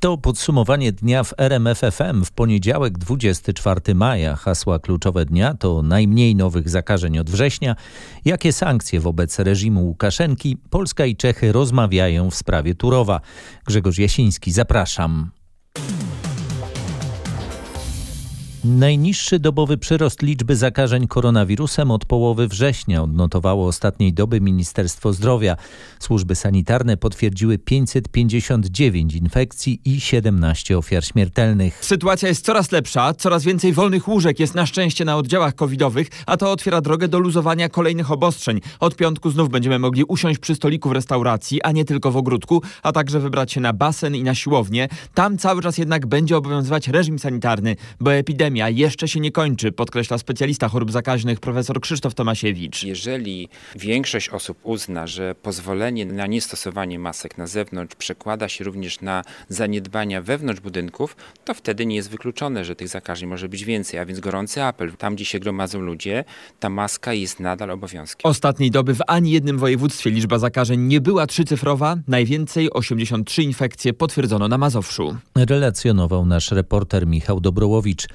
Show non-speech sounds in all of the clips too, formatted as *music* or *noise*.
To podsumowanie dnia w RMFFM w poniedziałek 24 maja. Hasła kluczowe dnia to najmniej nowych zakażeń od września. Jakie sankcje wobec reżimu Łukaszenki? Polska i Czechy rozmawiają w sprawie Turowa. Grzegorz Jasiński, zapraszam. Najniższy dobowy przyrost liczby zakażeń koronawirusem od połowy września odnotowało ostatniej doby Ministerstwo Zdrowia. Służby sanitarne potwierdziły 559 infekcji i 17 ofiar śmiertelnych. Sytuacja jest coraz lepsza, coraz więcej wolnych łóżek jest na szczęście na oddziałach covidowych, a to otwiera drogę do luzowania kolejnych obostrzeń. Od piątku znów będziemy mogli usiąść przy stoliku w restauracji, a nie tylko w ogródku, a także wybrać się na basen i na siłownię. Tam cały czas jednak będzie obowiązywać reżim sanitarny, bo epidemia pandemia jeszcze się nie kończy, podkreśla specjalista chorób zakaźnych profesor Krzysztof Tomasiewicz. Jeżeli większość osób uzna, że pozwolenie na niestosowanie masek na zewnątrz przekłada się również na zaniedbania wewnątrz budynków, to wtedy nie jest wykluczone, że tych zakażeń może być więcej. A więc gorący apel, tam gdzie się gromadzą ludzie, ta maska jest nadal obowiązkiem. Ostatniej doby w ani jednym województwie liczba zakażeń nie była trzycyfrowa. Najwięcej 83 infekcje potwierdzono na Mazowszu. Relacjonował nasz reporter Michał Dobrołowicz.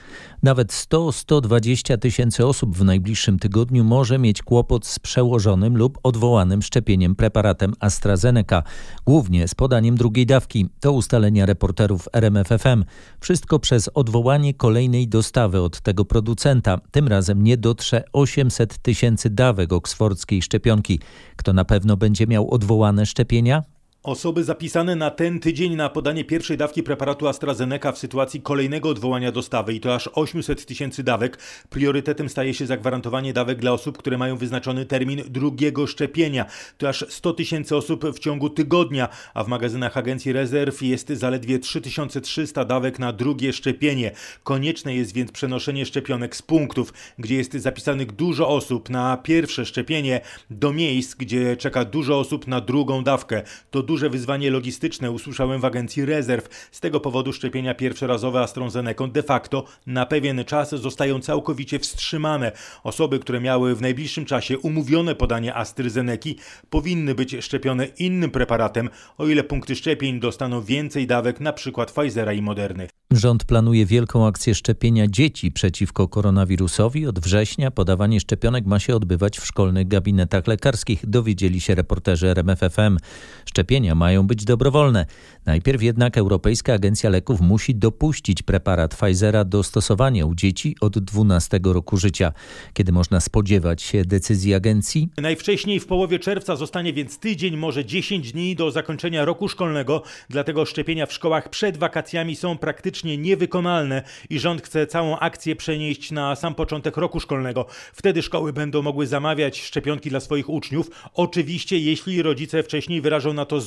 Nawet 100-120 tysięcy osób w najbliższym tygodniu może mieć kłopot z przełożonym lub odwołanym szczepieniem preparatem AstraZeneca, głównie z podaniem drugiej dawki. To ustalenia reporterów RMFFM. Wszystko przez odwołanie kolejnej dostawy od tego producenta. Tym razem nie dotrze 800 tysięcy dawek oksfordzkiej szczepionki. Kto na pewno będzie miał odwołane szczepienia? Osoby zapisane na ten tydzień na podanie pierwszej dawki preparatu AstraZeneca w sytuacji kolejnego odwołania dostawy i to aż 800 tysięcy dawek. Priorytetem staje się zagwarantowanie dawek dla osób, które mają wyznaczony termin drugiego szczepienia. To aż 100 tysięcy osób w ciągu tygodnia, a w magazynach Agencji Rezerw jest zaledwie 3300 dawek na drugie szczepienie. Konieczne jest więc przenoszenie szczepionek z punktów, gdzie jest zapisanych dużo osób na pierwsze szczepienie, do miejsc, gdzie czeka dużo osób na drugą dawkę. To duże wyzwanie logistyczne, usłyszałem w agencji rezerw. Z tego powodu szczepienia pierwszorazowe AstraZeneca de facto na pewien czas zostają całkowicie wstrzymane. Osoby, które miały w najbliższym czasie umówione podanie AstraZeneca powinny być szczepione innym preparatem, o ile punkty szczepień dostaną więcej dawek, przykład Pfizera i Moderny. Rząd planuje wielką akcję szczepienia dzieci przeciwko koronawirusowi. Od września podawanie szczepionek ma się odbywać w szkolnych gabinetach lekarskich, dowiedzieli się reporterzy RMFFM. Szczepienia mają być dobrowolne. Najpierw jednak Europejska Agencja Leków musi dopuścić preparat Pfizera do stosowania u dzieci od 12 roku życia. Kiedy można spodziewać się decyzji agencji? Najwcześniej w połowie czerwca zostanie więc tydzień, może 10 dni do zakończenia roku szkolnego. Dlatego szczepienia w szkołach przed wakacjami są praktycznie niewykonalne i rząd chce całą akcję przenieść na sam początek roku szkolnego. Wtedy szkoły będą mogły zamawiać szczepionki dla swoich uczniów. Oczywiście, jeśli rodzice wcześniej wyrażą na to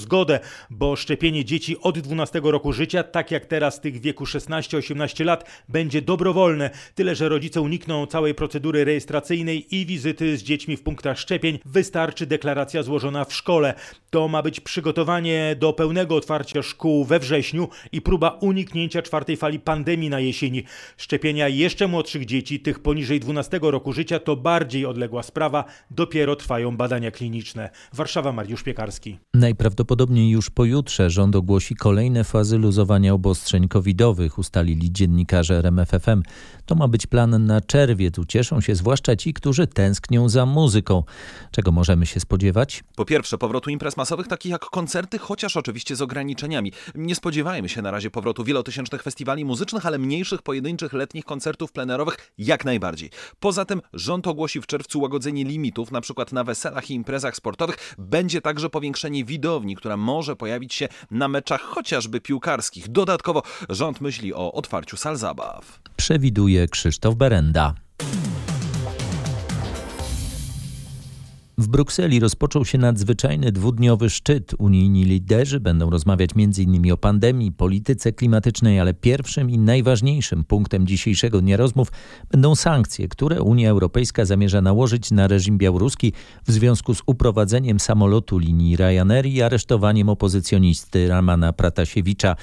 bo szczepienie dzieci od 12 roku życia, tak jak teraz tych wieku 16-18 lat, będzie dobrowolne. Tyle, że rodzice unikną całej procedury rejestracyjnej i wizyty z dziećmi w punktach szczepień. Wystarczy deklaracja złożona w szkole. To ma być przygotowanie do pełnego otwarcia szkół we wrześniu i próba uniknięcia czwartej fali pandemii na jesieni. Szczepienia jeszcze młodszych dzieci, tych poniżej 12 roku życia, to bardziej odległa sprawa. Dopiero trwają badania kliniczne. Warszawa, Mariusz Piekarski. Najprawdopodobniej już pojutrze rząd ogłosi kolejne fazy luzowania obostrzeń covidowych, ustalili dziennikarze RMFFM. To ma być plan na czerwiec. Ucieszą się zwłaszcza ci, którzy tęsknią za muzyką. Czego możemy się spodziewać? Po pierwsze, powrotu imprez masowych, takich jak koncerty, chociaż oczywiście z ograniczeniami. Nie spodziewajmy się na razie powrotu wielotysięcznych festiwali muzycznych, ale mniejszych, pojedynczych, letnich koncertów plenerowych jak najbardziej. Poza tym rząd ogłosi w czerwcu łagodzenie limitów, na przykład na weselach i imprezach sportowych. Będzie także powiększenie widowni, która może pojawić się na meczach chociażby piłkarskich. Dodatkowo rząd myśli o otwarciu sal zabaw. Przewiduje Krzysztof Berenda. W Brukseli rozpoczął się nadzwyczajny dwudniowy szczyt. Unijni liderzy będą rozmawiać m.in. o pandemii, polityce klimatycznej, ale pierwszym i najważniejszym punktem dzisiejszego dnia rozmów będą sankcje, które Unia Europejska zamierza nałożyć na reżim białoruski w związku z uprowadzeniem samolotu linii Ryanair i aresztowaniem opozycjonisty Ramana Pratasiewicza.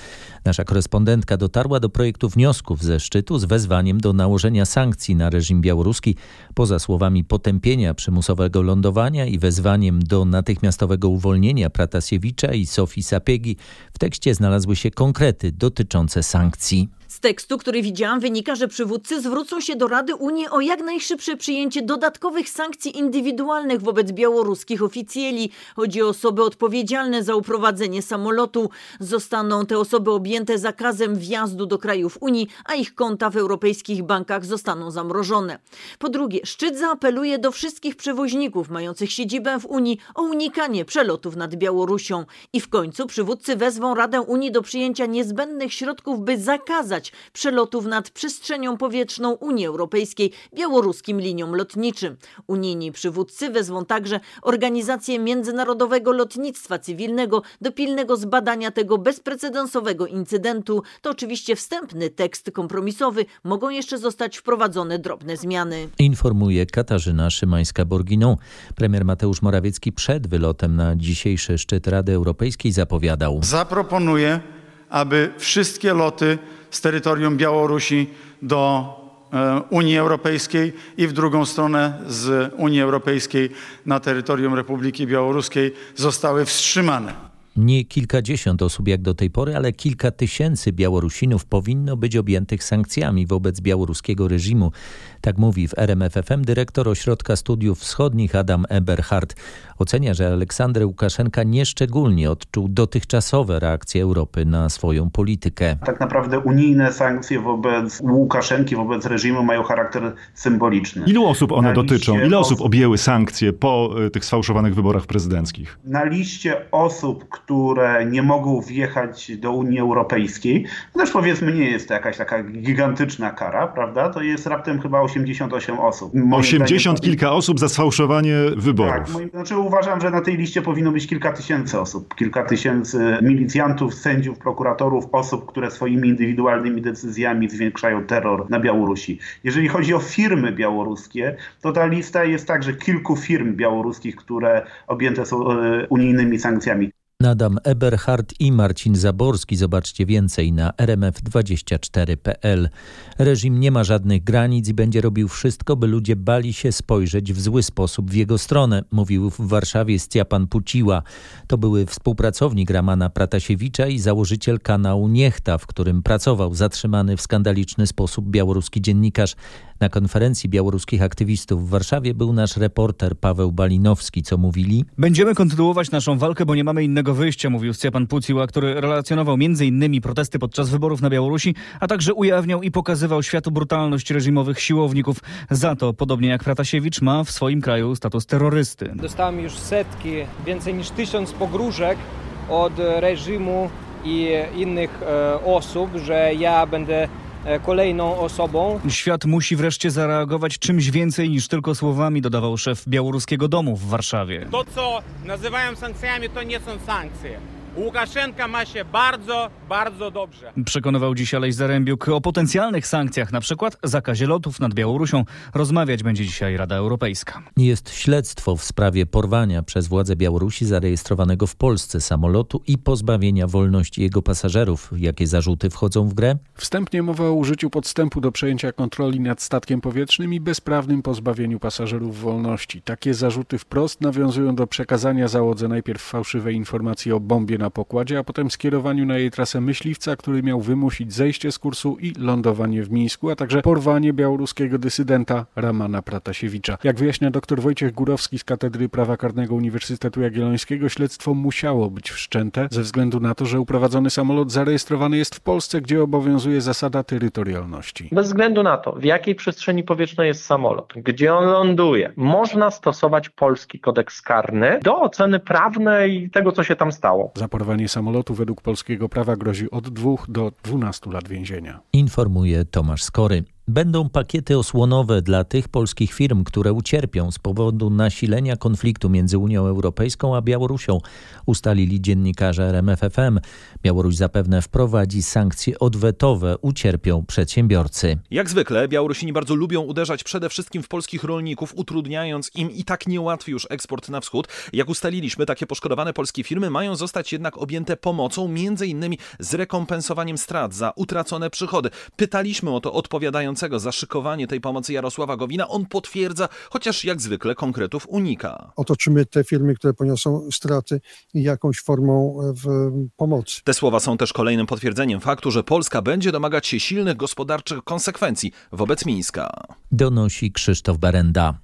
Nasza korespondentka dotarła do projektu wniosków ze szczytu z wezwaniem do nałożenia sankcji na reżim białoruski. Poza słowami potępienia przymusowego lądowania i wezwaniem do natychmiastowego uwolnienia Pratasiewicza i Sofii Sapiegi w tekście znalazły się konkrety dotyczące sankcji. Tekstu, który widziałam, wynika, że przywódcy zwrócą się do Rady Unii o jak najszybsze przyjęcie dodatkowych sankcji indywidualnych wobec białoruskich oficjeli. Chodzi o osoby odpowiedzialne za uprowadzenie samolotu. Zostaną te osoby objęte zakazem wjazdu do krajów Unii, a ich konta w europejskich bankach zostaną zamrożone. Po drugie, szczyt zaapeluje do wszystkich przewoźników mających siedzibę w Unii o unikanie przelotów nad Białorusią. I w końcu przywódcy wezwą Radę Unii do przyjęcia niezbędnych środków, by zakazać przelotów nad przestrzenią powietrzną Unii Europejskiej białoruskim liniom lotniczym. Unijni przywódcy wezwą także Organizację Międzynarodowego Lotnictwa Cywilnego do pilnego zbadania tego bezprecedensowego incydentu. To oczywiście wstępny tekst kompromisowy. Mogą jeszcze zostać wprowadzone drobne zmiany. Informuje Katarzyna Szymańska-Borginą. Premier Mateusz Morawiecki przed wylotem na dzisiejszy szczyt Rady Europejskiej zapowiadał. Zaproponuję, aby wszystkie loty z terytorium Białorusi do e, Unii Europejskiej i w drugą stronę z Unii Europejskiej na terytorium Republiki Białoruskiej zostały wstrzymane. Nie kilkadziesiąt osób jak do tej pory, ale kilka tysięcy Białorusinów powinno być objętych sankcjami wobec białoruskiego reżimu. Tak mówi w RMFFM dyrektor Ośrodka Studiów Wschodnich Adam Eberhard. Ocenia, że Aleksander Łukaszenka nieszczególnie odczuł dotychczasowe reakcje Europy na swoją politykę. Tak naprawdę unijne sankcje wobec Łukaszenki, wobec reżimu mają charakter symboliczny. Ilu osób one na dotyczą? Ile osób objęły sankcje po e, tych sfałszowanych wyborach prezydenckich? Na liście osób, które nie mogą wjechać do Unii Europejskiej, to też powiedzmy nie jest to jakaś taka gigantyczna kara, prawda? To jest raptem chyba 88 osób. Moim 80 zdaniem, kilka osób za sfałszowanie wyborów. Tak, moim, znaczy uważam, że na tej liście powinno być kilka tysięcy osób. Kilka tysięcy milicjantów, sędziów, prokuratorów, osób, które swoimi indywidualnymi decyzjami zwiększają terror na Białorusi. Jeżeli chodzi o firmy białoruskie, to ta lista jest także kilku firm białoruskich, które objęte są e, unijnymi sankcjami. Adam Eberhard i Marcin Zaborski. Zobaczcie więcej na rmf24.pl. Reżim nie ma żadnych granic i będzie robił wszystko, by ludzie bali się spojrzeć w zły sposób w jego stronę, mówił w Warszawie Stjapan Puciła. To były współpracownik Ramana Pratasiewicza i założyciel kanału Niechta, w którym pracował zatrzymany w skandaliczny sposób białoruski dziennikarz. Na konferencji białoruskich aktywistów w Warszawie był nasz reporter Paweł Balinowski, co mówili. Będziemy kontynuować naszą walkę, bo nie mamy innego wyjścia, mówił Stjepan Puciła, który relacjonował m.in. protesty podczas wyborów na Białorusi, a także ujawniał i pokazywał światu brutalność reżimowych siłowników. Za to, podobnie jak Pratasiewicz, ma w swoim kraju status terrorysty. Dostałem już setki, więcej niż tysiąc pogróżek od reżimu i innych e, osób, że ja będę kolejną osobą. Świat musi wreszcie zareagować czymś więcej niż tylko słowami, dodawał szef Białoruskiego Domu w Warszawie. To, co nazywają sankcjami, to nie są sankcje. Łukaszenka ma się bardzo, bardzo dobrze. Przekonywał dziś Alej Zarębiuk o potencjalnych sankcjach, na przykład zakazie lotów nad Białorusią. Rozmawiać będzie dzisiaj Rada Europejska. Jest śledztwo w sprawie porwania przez władze Białorusi zarejestrowanego w Polsce samolotu i pozbawienia wolności jego pasażerów. Jakie zarzuty wchodzą w grę? Wstępnie mowa o użyciu podstępu do przejęcia kontroli nad statkiem powietrznym i bezprawnym pozbawieniu pasażerów wolności. Takie zarzuty wprost nawiązują do przekazania załodze najpierw fałszywej informacji o bombie na pokładzie, a potem skierowaniu na jej trasę myśliwca, który miał wymusić zejście z kursu i lądowanie w Mińsku, a także porwanie białoruskiego dysydenta Ramana Pratasiewicza. Jak wyjaśnia dr Wojciech Górowski z Katedry Prawa Karnego Uniwersytetu Jagiellońskiego, śledztwo musiało być wszczęte ze względu na to, że uprowadzony samolot zarejestrowany jest w Polsce, gdzie obowiązuje zasada terytorialności. Bez względu na to, w jakiej przestrzeni powietrznej jest samolot, gdzie on ląduje, można stosować polski kodeks karny do oceny prawnej tego, co się tam stało. Porwanie samolotu według polskiego prawa grozi od 2 do 12 lat więzienia. Informuje Tomasz Skory. Będą pakiety osłonowe dla tych polskich firm, które ucierpią z powodu nasilenia konfliktu między Unią Europejską a Białorusią, ustalili dziennikarze RMFFM. Białoruś zapewne wprowadzi sankcje odwetowe, ucierpią przedsiębiorcy. Jak zwykle Białorusini bardzo lubią uderzać przede wszystkim w polskich rolników, utrudniając im i tak niełatwy już eksport na wschód. Jak ustaliliśmy, takie poszkodowane polskie firmy mają zostać jednak objęte pomocą, między innymi z rekompensowaniem strat za utracone przychody. Pytaliśmy o to odpowiadając odpowiadającego za szykowanie tej pomocy Jarosława Gowina. On potwierdza, chociaż jak zwykle konkretów unika. Otoczymy te firmy, które poniosą straty jakąś formą w pomocy. Te słowa są też kolejnym potwierdzeniem faktu, że Polska będzie domagać się silnych gospodarczych konsekwencji wobec Mińska. Donosi Krzysztof Berenda.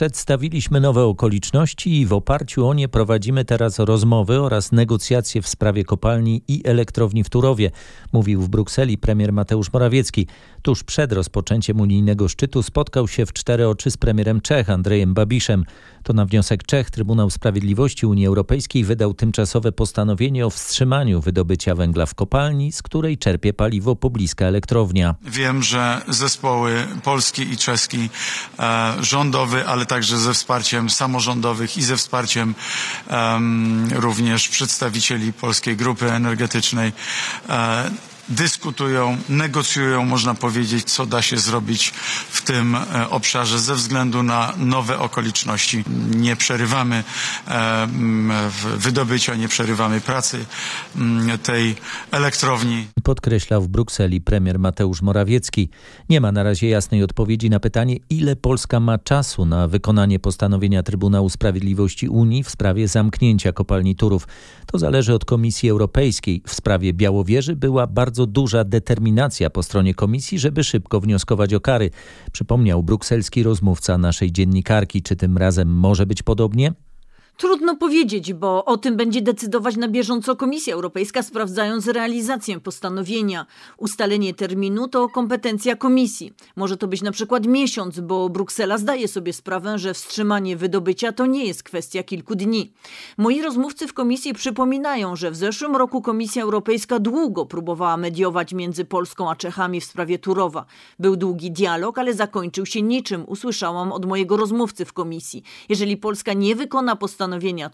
Przedstawiliśmy nowe okoliczności i w oparciu o nie prowadzimy teraz rozmowy oraz negocjacje w sprawie kopalni i elektrowni w Turowie, mówił w Brukseli premier Mateusz Morawiecki. Tuż przed rozpoczęciem unijnego szczytu spotkał się w cztery oczy z premierem Czech Andrejem Babiszem. To na wniosek Czech Trybunał Sprawiedliwości Unii Europejskiej wydał tymczasowe postanowienie o wstrzymaniu wydobycia węgla w kopalni, z której czerpie paliwo pobliska elektrownia. Wiem, że zespoły polski i czeski, e, rządowy, ale także ze wsparciem samorządowych i ze wsparciem um, również przedstawicieli Polskiej Grupy Energetycznej e, dyskutują, negocjują, można powiedzieć, co da się zrobić w tym e, obszarze ze względu na nowe okoliczności. Nie przerywamy e, wydobycia, nie przerywamy pracy tej elektrowni. Podkreślał w Brukseli premier Mateusz Morawiecki. Nie ma na razie jasnej odpowiedzi na pytanie, ile Polska ma czasu na wykonanie postanowienia Trybunału Sprawiedliwości Unii w sprawie zamknięcia kopalni Turów. To zależy od Komisji Europejskiej. W sprawie Białowieży była bardzo duża determinacja po stronie Komisji, żeby szybko wnioskować o kary. Przypomniał brukselski rozmówca naszej dziennikarki. Czy tym razem może być podobnie? Trudno powiedzieć, bo o tym będzie decydować na bieżąco Komisja Europejska, sprawdzając realizację postanowienia. Ustalenie terminu to kompetencja Komisji. Może to być na przykład miesiąc, bo Bruksela zdaje sobie sprawę, że wstrzymanie wydobycia to nie jest kwestia kilku dni. Moi rozmówcy w Komisji przypominają, że w zeszłym roku Komisja Europejska długo próbowała mediować między Polską a Czechami w sprawie Turowa. Był długi dialog, ale zakończył się niczym, usłyszałam od mojego rozmówcy w Komisji. Jeżeli Polska nie wykona postanowienia,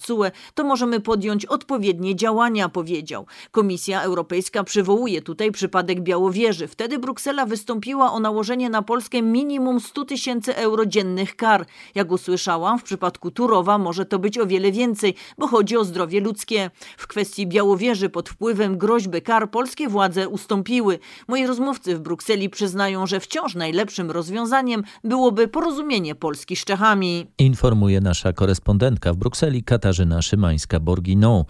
CUE, to możemy podjąć odpowiednie działania, powiedział. Komisja Europejska przywołuje tutaj przypadek Białowieży. Wtedy Bruksela wystąpiła o nałożenie na Polskę minimum 100 tysięcy euro dziennych kar. Jak usłyszałam, w przypadku Turowa może to być o wiele więcej, bo chodzi o zdrowie ludzkie. W kwestii Białowieży pod wpływem groźby kar polskie władze ustąpiły. Moi rozmówcy w Brukseli przyznają, że wciąż najlepszym rozwiązaniem byłoby porozumienie Polski z Czechami. Informuje nasza korespondentka w Brukseli Brukseli Katarzyna Szymańska-Borginą.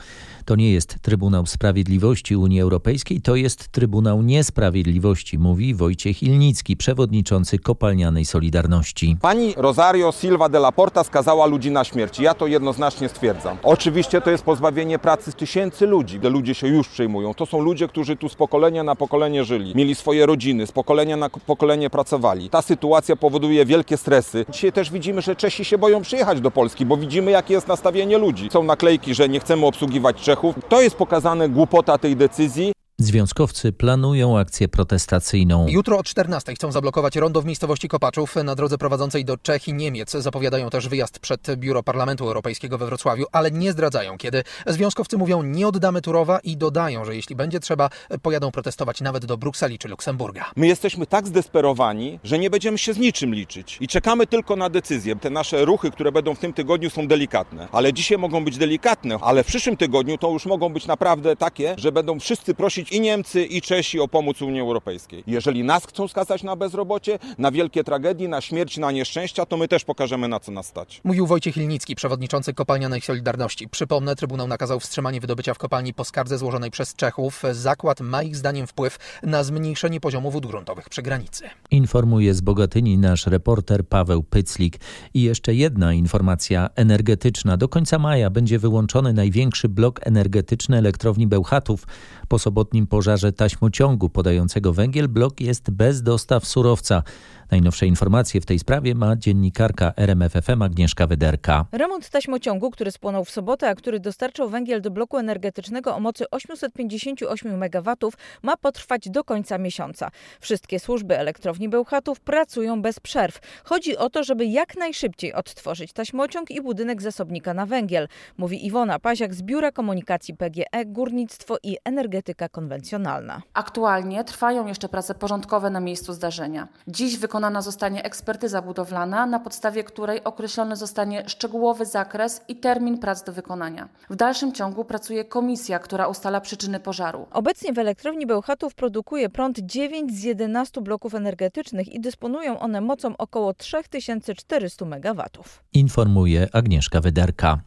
To nie jest Trybunał Sprawiedliwości Unii Europejskiej, to jest Trybunał Niesprawiedliwości, mówi Wojciech Ilnicki, przewodniczący Kopalnianej Solidarności. Pani Rosario Silva de la Porta skazała ludzi na śmierć. Ja to jednoznacznie stwierdzam. Oczywiście to jest pozbawienie pracy tysięcy ludzi. Te ludzie się już przejmują. To są ludzie, którzy tu z pokolenia na pokolenie żyli, mieli swoje rodziny, z pokolenia na pokolenie pracowali. Ta sytuacja powoduje wielkie stresy. Dzisiaj też widzimy, że Czesi się boją przyjechać do Polski, bo widzimy, jakie jest nastawienie ludzi. Są naklejki, że nie chcemy obsługiwać Czechów. To jest pokazane głupota tej decyzji. Związkowcy planują akcję protestacyjną. Jutro o 14 chcą zablokować rondo w miejscowości Kopaczów na drodze prowadzącej do Czech i Niemiec. Zapowiadają też wyjazd przed biuro Parlamentu Europejskiego we Wrocławiu, ale nie zdradzają kiedy. Związkowcy mówią nie oddamy Turowa i dodają, że jeśli będzie trzeba, pojadą protestować nawet do Brukseli czy Luksemburga. My jesteśmy tak zdesperowani, że nie będziemy się z niczym liczyć i czekamy tylko na decyzję. Te nasze ruchy, które będą w tym tygodniu są delikatne, ale dzisiaj mogą być delikatne, ale w przyszłym tygodniu to już mogą być naprawdę takie, że będą wszyscy prosić i Niemcy, i Czesi o pomoc Unii Europejskiej. Jeżeli nas chcą skazać na bezrobocie, na wielkie tragedie, na śmierć, na nieszczęścia, to my też pokażemy na co nas stać. Mówił Wojciech Ilnicki, przewodniczący Kopalnianej Solidarności. Przypomnę, Trybunał nakazał wstrzymanie wydobycia w kopalni po skardze złożonej przez Czechów. Zakład ma ich zdaniem wpływ na zmniejszenie poziomu wód gruntowych przy granicy. Informuje z Bogatyni nasz reporter Paweł Pyclik. I jeszcze jedna informacja energetyczna. Do końca maja będzie wyłączony największy blok energetyczny elektrowni Bełchatów. Po sobotnim pożarze taśmociągu podającego węgiel blok jest bez dostaw surowca. Najnowsze informacje w tej sprawie ma dziennikarka RMFFM Agnieszka Wyderka. Remont taśmociągu, który spłonął w sobotę, a który dostarczał węgiel do bloku energetycznego o mocy 858 MW, ma potrwać do końca miesiąca. Wszystkie służby elektrowni Bełchatów pracują bez przerw. Chodzi o to, żeby jak najszybciej odtworzyć taśmociąg i budynek zasobnika na węgiel, mówi Iwona Paziak z Biura Komunikacji PGE, Górnictwo i Energetyka Konwencjonalna. Aktualnie trwają jeszcze prace porządkowe na miejscu zdarzenia. Dziś wykonana zostanie ekspertyza budowlana, na podstawie której określony zostanie szczegółowy zakres i termin prac do wykonania. W dalszym ciągu pracuje komisja, która ustala przyczyny pożaru. Obecnie w elektrowni Bełchatów produkuje prąd 9 z 11 bloków energetycznych i dysponują one mocą około 3400 MW. Informuje Agnieszka Wyderka.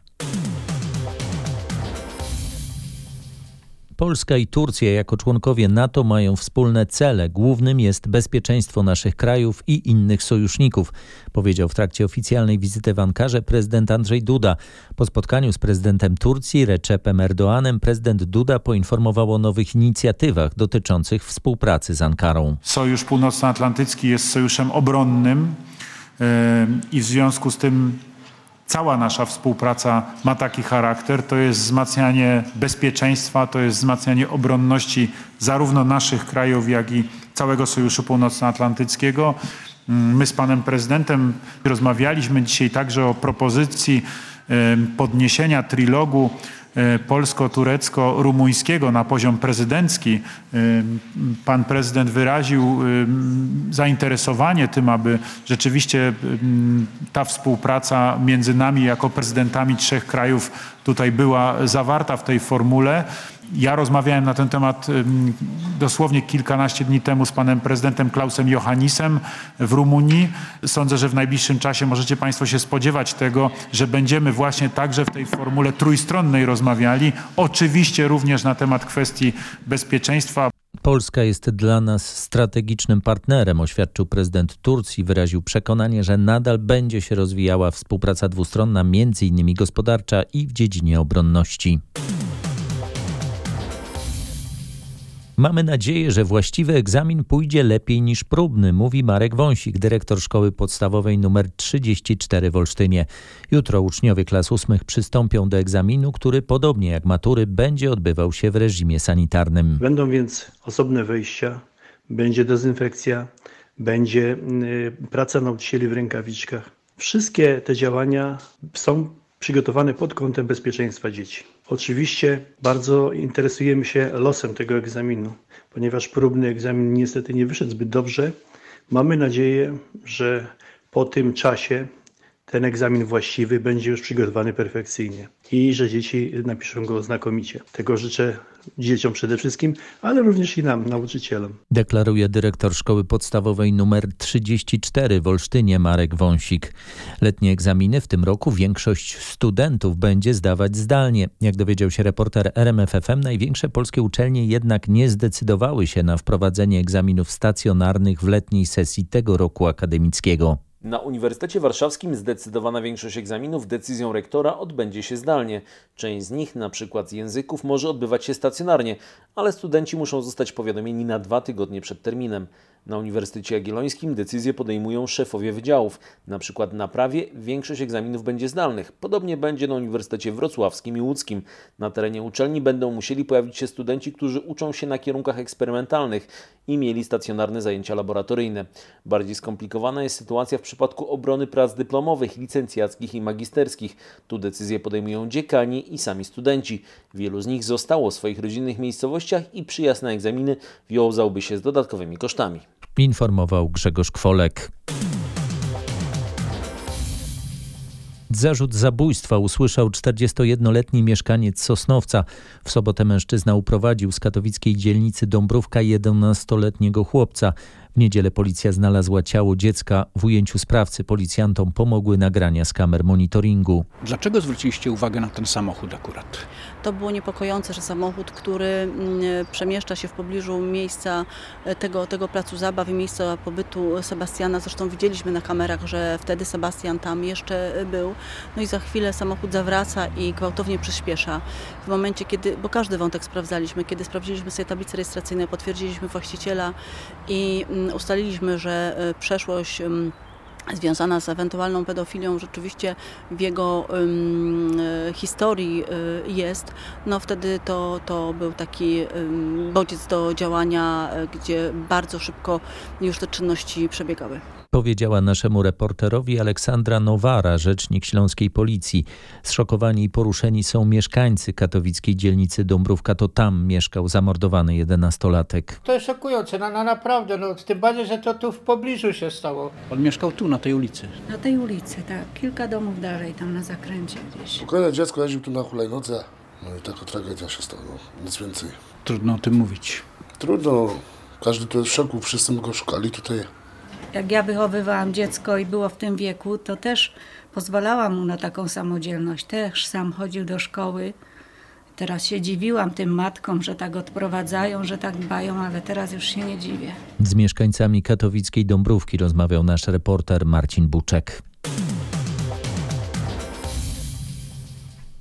Polska i Turcja jako członkowie NATO mają wspólne cele. Głównym jest bezpieczeństwo naszych krajów i innych sojuszników, powiedział w trakcie oficjalnej wizyty w Ankarze prezydent Andrzej Duda. Po spotkaniu z prezydentem Turcji Recepem Erdoanem prezydent Duda poinformował o nowych inicjatywach dotyczących współpracy z Ankarą. Sojusz Północnoatlantycki jest sojuszem obronnym i w związku z tym cała nasza współpraca ma taki charakter. To jest wzmacnianie bezpieczeństwa, to jest wzmacnianie obronności zarówno naszych krajów, jak i całego Sojuszu Północnoatlantyckiego. My z panem prezydentem rozmawialiśmy dzisiaj także o propozycji podniesienia trilogu polsko-turecko-rumuńskiego na poziom prezydencki. Pan prezydent wyraził zainteresowanie tym, aby rzeczywiście ta współpraca między nami jako prezydentami trzech krajów tutaj była zawarta w tej formule. Ja rozmawiałem na ten temat dosłownie kilkanaście dni temu z panem prezydentem Klausem Johannisem w Rumunii. Sądzę, że w najbliższym czasie możecie państwo się spodziewać tego, że będziemy właśnie także w tej formule trójstronnej rozmawiali. Oczywiście również na temat kwestii bezpieczeństwa. Polska jest dla nas strategicznym partnerem, oświadczył prezydent Turcji. Wyraził przekonanie, że nadal będzie się rozwijała współpraca dwustronna, innymi gospodarcza i w dziedzinie obronności. Mamy nadzieję, że właściwy egzamin pójdzie lepiej niż próbny, mówi Marek Wąsik, dyrektor szkoły podstawowej nr 34 w Olsztynie. Jutro uczniowie klas ósmych przystąpią do egzaminu, który podobnie jak matury będzie odbywał się w reżimie sanitarnym. Będą więc osobne wejścia, będzie dezynfekcja, będzie praca nauczycieli w rękawiczkach. Wszystkie te działania są przygotowane pod kątem bezpieczeństwa dzieci. Oczywiście bardzo interesujemy się losem tego egzaminu, ponieważ próbny egzamin niestety nie wyszedł zbyt dobrze. Mamy nadzieję, że po tym czasie ten egzamin właściwy będzie już przygotowany perfekcyjnie i że dzieci napiszą go znakomicie. Tego życzę dzieciom przede wszystkim, ale również i nam, nauczycielom. Deklaruje dyrektor szkoły podstawowej nr 34 w Olsztynie Marek Wąsik. Letnie egzaminy w tym roku większość studentów będzie zdawać zdalnie. Jak dowiedział się reporter RMFFM, największe polskie uczelnie jednak nie zdecydowały się na wprowadzenie egzaminów stacjonarnych w letniej sesji tego roku akademickiego. Na Uniwersytecie Warszawskim zdecydowana większość egzaminów decyzją rektora odbędzie się zdalnie. Część z nich, na przykład z języków, może odbywać się stacjonarnie, ale studenci muszą zostać powiadomieni na dwa tygodnie przed terminem. Na Uniwersytecie Jagiellońskim decyzje podejmują szefowie wydziałów. Na przykład na prawie większość egzaminów będzie zdalnych. Podobnie będzie na Uniwersytecie Wrocławskim i Łódzkim. Na terenie uczelni będą musieli pojawić się studenci, którzy uczą się na kierunkach eksperymentalnych i mieli stacjonarne zajęcia laboratoryjne. Bardziej skomplikowana jest sytuacja w przypadku obrony prac dyplomowych, licencjackich i magisterskich. Tu decyzje podejmują dziekani i sami studenci. Wielu z nich zostało w swoich rodzinnych miejscowościach i przyjazd na egzaminy wiązałby się z dodatkowymi kosztami informował Grzegorz Kwolek. Zarzut zabójstwa usłyszał 41-letni mieszkaniec Sosnowca. W sobotę mężczyzna uprowadził z katowickiej dzielnicy Dąbrówka 11-letniego chłopca. W niedzielę policja znalazła ciało dziecka. W ujęciu sprawcy policjantom pomogły nagrania z kamer monitoringu. Dlaczego zwróciliście uwagę na ten samochód akurat? To było niepokojące, że samochód, który mm, przemieszcza się w pobliżu miejsca e, tego, tego placu zabaw i miejsca pobytu Sebastiana. Zresztą widzieliśmy na kamerach, że wtedy Sebastian tam jeszcze był. No i za chwilę samochód zawraca i gwałtownie przyspiesza. W momencie, kiedy, bo każdy wątek sprawdzaliśmy, kiedy sprawdziliśmy sobie tablice rejestracyjne, potwierdziliśmy właściciela i mm, ustaliliśmy, że e, przeszłość związana z ewentualną pedofilią rzeczywiście w jego um, historii y, jest, no wtedy to, to był taki bodziec do działania, gdzie bardzo szybko już te czynności przebiegały. Powiedziała naszemu reporterowi Aleksandra Nowara, rzecznik śląskiej policji. Zszokowani i poruszeni są mieszkańcy katowickiej dzielnicy Dąbrówka. To tam mieszkał zamordowany jedenastolatek. To jest szokujące, no, no naprawdę, no, tym bardziej, że to tu w pobliżu się stało. On mieszkał tu, na tej ulicy. Na tej ulicy, tak. Kilka domów dalej, tam na zakręcie gdzieś. Spokojne dziecko jeździł tu na hulajnodze. No i taka tragedia się stała, no. nic więcej. Trudno o tym mówić. Trudno, każdy tu jest w szoku, wszyscy go szukali tutaj. Jak ja wychowywałam dziecko i było w tym wieku, to też pozwalałam mu na taką samodzielność. Też sam chodził do szkoły. Teraz się dziwiłam tym matkom, że tak odprowadzają, że tak dbają, ale teraz już się nie dziwię. Z mieszkańcami katowickiej Dąbrówki rozmawiał nasz reporter Marcin Buczek.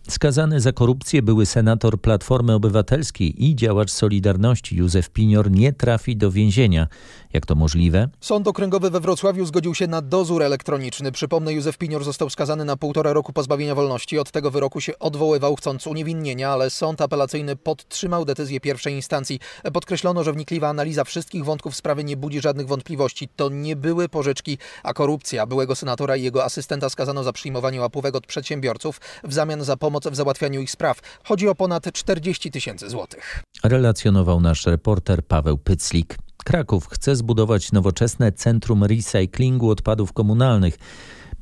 Skazany za korupcję były senator Platformy Obywatelskiej i działacz Solidarności Józef Pinior nie trafi do więzienia. Jak to możliwe? Sąd Okręgowy we Wrocławiu zgodził się na dozór elektroniczny. Przypomnę, Józef Pinior został skazany na półtora roku pozbawienia wolności. Od tego wyroku się odwoływał, chcąc uniewinnienia, ale sąd apelacyjny podtrzymał decyzję pierwszej instancji. Podkreślono, że wnikliwa analiza wszystkich wątków sprawy nie budzi żadnych wątpliwości. To nie były pożyczki, a korupcja. Byłego senatora i jego asystenta skazano za przyjmowanie łapówek od przedsiębiorców w zamian za pomoc w załatwianiu ich spraw. Chodzi o ponad 40 tysięcy złotych. Relacjonował nasz reporter Paweł Pyclik. Kraków chce zbudować nowoczesne centrum recyklingu odpadów komunalnych.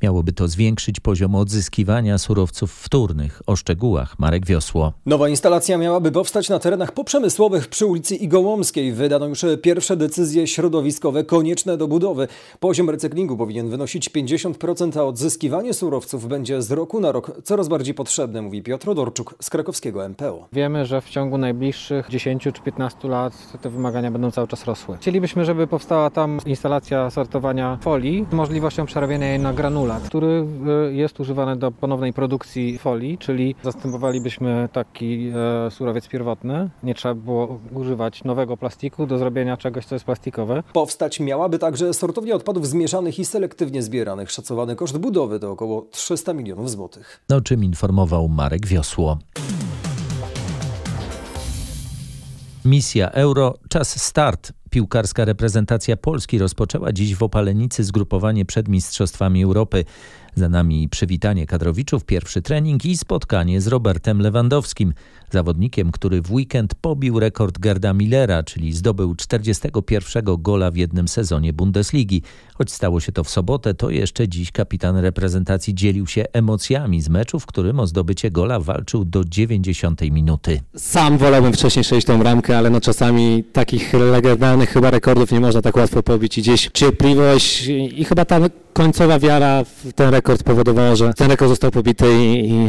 Miałoby to zwiększyć poziom odzyskiwania surowców wtórnych. O szczegółach Marek Wiosło. Nowa instalacja miałaby powstać na terenach poprzemysłowych przy ulicy Igołomskiej. Wydano już pierwsze decyzje środowiskowe konieczne do budowy. Poziom recyklingu powinien wynosić 50%, a odzyskiwanie surowców będzie z roku na rok coraz bardziej potrzebne, mówi Piotr Odorczuk z krakowskiego MPO. Wiemy, że w ciągu najbliższych 10 czy 15 lat te wymagania będą cały czas rosły. Chcielibyśmy, żeby powstała tam instalacja sortowania folii z możliwością przerabiania jej na granule który e, jest używany do ponownej produkcji folii, czyli zastępowalibyśmy taki e, surowiec pierwotny. Nie trzeba było używać nowego plastiku do zrobienia czegoś, co jest plastikowe. Powstać miałaby także sortownia odpadów zmieszanych i selektywnie zbieranych. Szacowany koszt budowy to około 300 milionów złotych. O czym informował Marek Wiosło. Misja Euro, czas start. Piłkarska reprezentacja Polski rozpoczęła dziś w Opalenicy zgrupowanie przed Mistrzostwami Europy. Za nami przywitanie kadrowiczów, pierwszy trening i spotkanie z Robertem Lewandowskim, zawodnikiem, który w weekend pobił rekord Gerda Millera, czyli zdobył 41 gola w jednym sezonie Bundesligi. Choć stało się to w sobotę, to jeszcze dziś kapitan reprezentacji dzielił się emocjami z meczu, w którym o zdobycie gola walczył do 90 minuty. Sam wolałbym wcześniej strzelić tą bramkę, ale no czasami takich legendarnych chyba rekordów nie można tak łatwo pobić i gdzieś cierpliwość i chyba ta końcowa wiara w ten rekord powodowała, że ten rekord został pobity i, i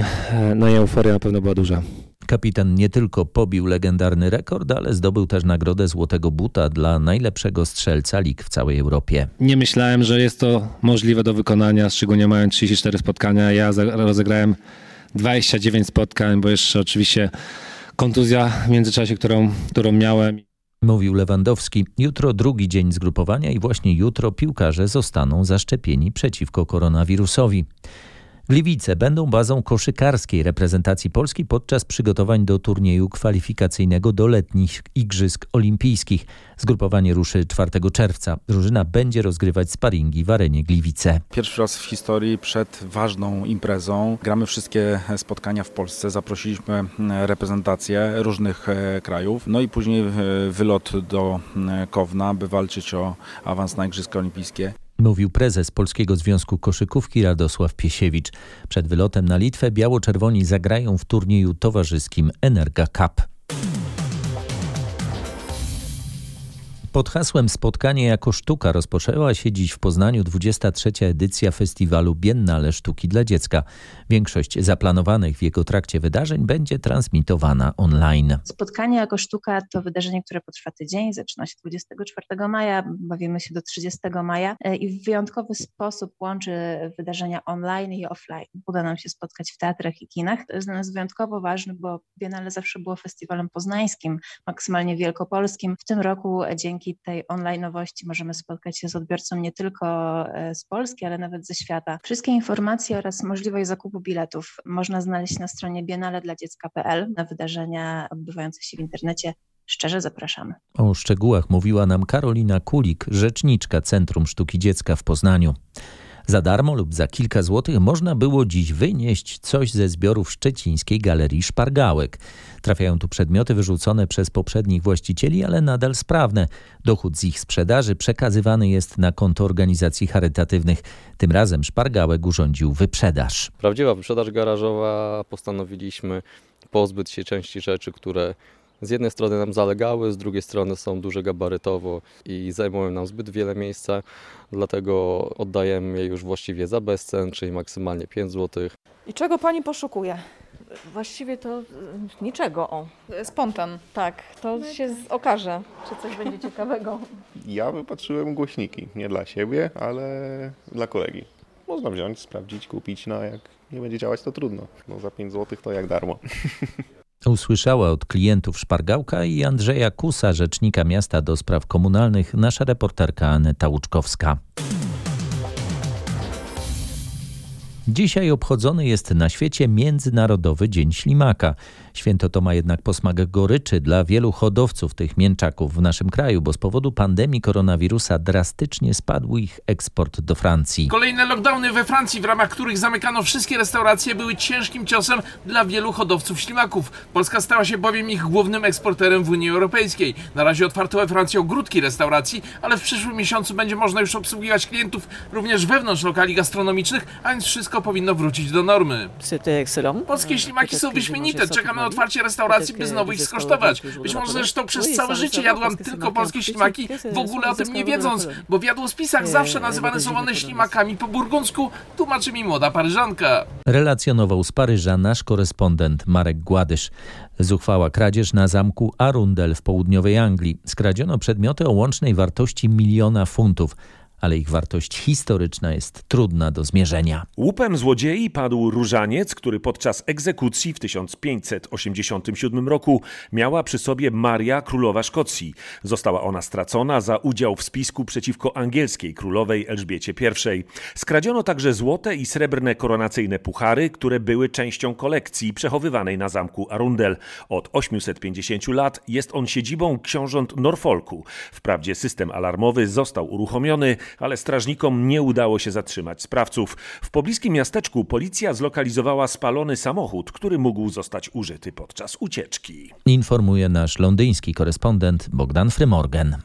no i euforia na pewno była duża. Kapitan nie tylko pobił legendarny rekord, ale zdobył też nagrodę Złotego Buta dla najlepszego strzelca lig w całej Europie. Nie myślałem, że jest to możliwe do wykonania, szczególnie mając 34 spotkania. Ja rozegrałem 29 spotkań, bo jeszcze oczywiście kontuzja w międzyczasie, którą, którą miałem. Mówił Lewandowski. Jutro drugi dzień zgrupowania i właśnie jutro piłkarze zostaną zaszczepieni przeciwko koronawirusowi. Gliwice będą bazą koszykarskiej reprezentacji Polski podczas przygotowań do turnieju kwalifikacyjnego do letnich Igrzysk Olimpijskich. Zgrupowanie ruszy 4 czerwca. Drużyna będzie rozgrywać sparingi w arenie Gliwice. Pierwszy raz w historii przed ważną imprezą gramy wszystkie spotkania w Polsce. Zaprosiliśmy reprezentacje różnych e, krajów. No i później e, wylot do e, Kowna, by walczyć o awans na Igrzyska Olimpijskie. Mówił prezes Polskiego Związku Koszykówki Radosław Piesiewicz. Przed wylotem na Litwę biało-czerwoni zagrają w turnieju towarzyskim Energa Cup. Pod hasłem Spotkanie jako sztuka rozpoczęła się dziś w Poznaniu 23. edycja festiwalu Biennale Sztuki dla Dziecka. Większość zaplanowanych w jego trakcie wydarzeń będzie transmitowana online. Spotkanie jako sztuka to wydarzenie, które potrwa tydzień, zaczyna się 24 maja, bawimy się do 30 maja e, i w wyjątkowy sposób łączy wydarzenia online i offline. Uda nam się spotkać w teatrach i kinach. To jest dla nas wyjątkowo ważne, bo Biennale zawsze było festiwalem poznańskim, maksymalnie wielkopolskim. W tym roku dzięki dzięki tej online'owości możemy spotkać się z odbiorcą nie tylko e, z Polski, ale nawet ze świata. Wszystkie informacje oraz możliwość zakupu biletów można znaleźć na stronie biennale dla dziecka.pl na wydarzenia odbywające się w internecie szczerze zapraszamy. O szczegółach mówiła nam Karolina Kulik, rzeczniczka Centrum Sztuki Dziecka w Poznaniu. Za darmo lub za kilka złotych można było dziś wynieść coś ze zbiorów szczecińskiej galerii Szpargałek. Trafiają tu przedmioty wyrzucone przez poprzednich właścicieli, ale nadal sprawne. Dochód z ich sprzedaży przekazywany jest na konto organizacji charytatywnych. Tym razem Szpargałek urządził wyprzedaż. Prawdziwa wyprzedaż garażowa postanowiliśmy pozbyć się części rzeczy, które z jednej strony nam zalegały, z drugiej strony są duże gabarytowo i zajmują nam zbyt wiele miejsca, dlatego oddajemy je już właściwie za bezcen, czyli maksymalnie 5 zł. I czego pani poszukuje? Właściwie to y, niczego, o. Spontan. Tak, to się z- okaże, czy coś będzie *laughs* ciekawego. Ja wypatrzyłem głośniki, nie dla siebie, ale dla kolegi. Można wziąć, sprawdzić, kupić, no a jak nie będzie działać to trudno. No za 5 zł to jak darmo. *laughs* Usłyszała od klientów Szpargałka i Andrzeja Kusa, rzecznika miasta do spraw komunalnych, nasza reporterka Aneta Łuczkowska. Dzisiaj obchodzony jest na świecie Międzynarodowy Dzień Ślimaka. Święto to ma jednak posmak goryczy dla wielu hodowców tych mięczaków w naszym kraju, bo z powodu pandemii koronawirusa drastycznie spadł ich eksport do Francji. Kolejne lockdowny we Francji, w ramach których zamykano wszystkie restauracje, były ciężkim ciosem dla wielu hodowców ślimaków. Polska stała się bowiem ich głównym eksporterem w Unii Europejskiej. Na razie otwarto we Francji ogródki restauracji, ale w przyszłym miesiącu będzie można już obsługiwać klientów również wewnątrz lokali gastronomicznych, a więc wszystko powinno wrócić do normy. Polskie ślimaki są wyśmienite. Czekam na otwarcie restauracji, by znowu ich skosztować. Być może zresztą przez całe życie jadłam tylko polskie ślimaki, w ogóle o tym nie wiedząc, bo w jadłospisach zawsze nazywane są one ślimakami po burgundzku, tłumaczy mi młoda paryżanka. Relacjonował z Paryża nasz korespondent Marek Gładysz. Zuchwała kradzież na zamku Arundel w południowej Anglii. Skradziono przedmioty o łącznej wartości miliona funtów, ale ich wartość historyczna jest trudna do zmierzenia. Łupem złodziei padł różaniec, który podczas egzekucji w 1587 roku miała przy sobie Maria, królowa Szkocji. Została ona stracona za udział w spisku przeciwko angielskiej królowej Elżbiecie I. Skradziono także złote i srebrne koronacyjne puchary, które były częścią kolekcji przechowywanej na zamku Arundel. Od 850 lat jest on siedzibą książąt Norfolku. Wprawdzie system alarmowy został uruchomiony, ale strażnikom nie udało się zatrzymać sprawców. W pobliskim miasteczku policja zlokalizowała spalony samochód, który mógł zostać użyty podczas ucieczki. Informuje nasz londyński korespondent Bogdan Frymorgan.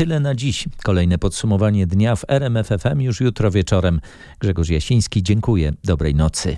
Tyle na dziś. Kolejne podsumowanie dnia w RMFFM już jutro wieczorem. Grzegorz Jasiński, dziękuję. Dobrej nocy.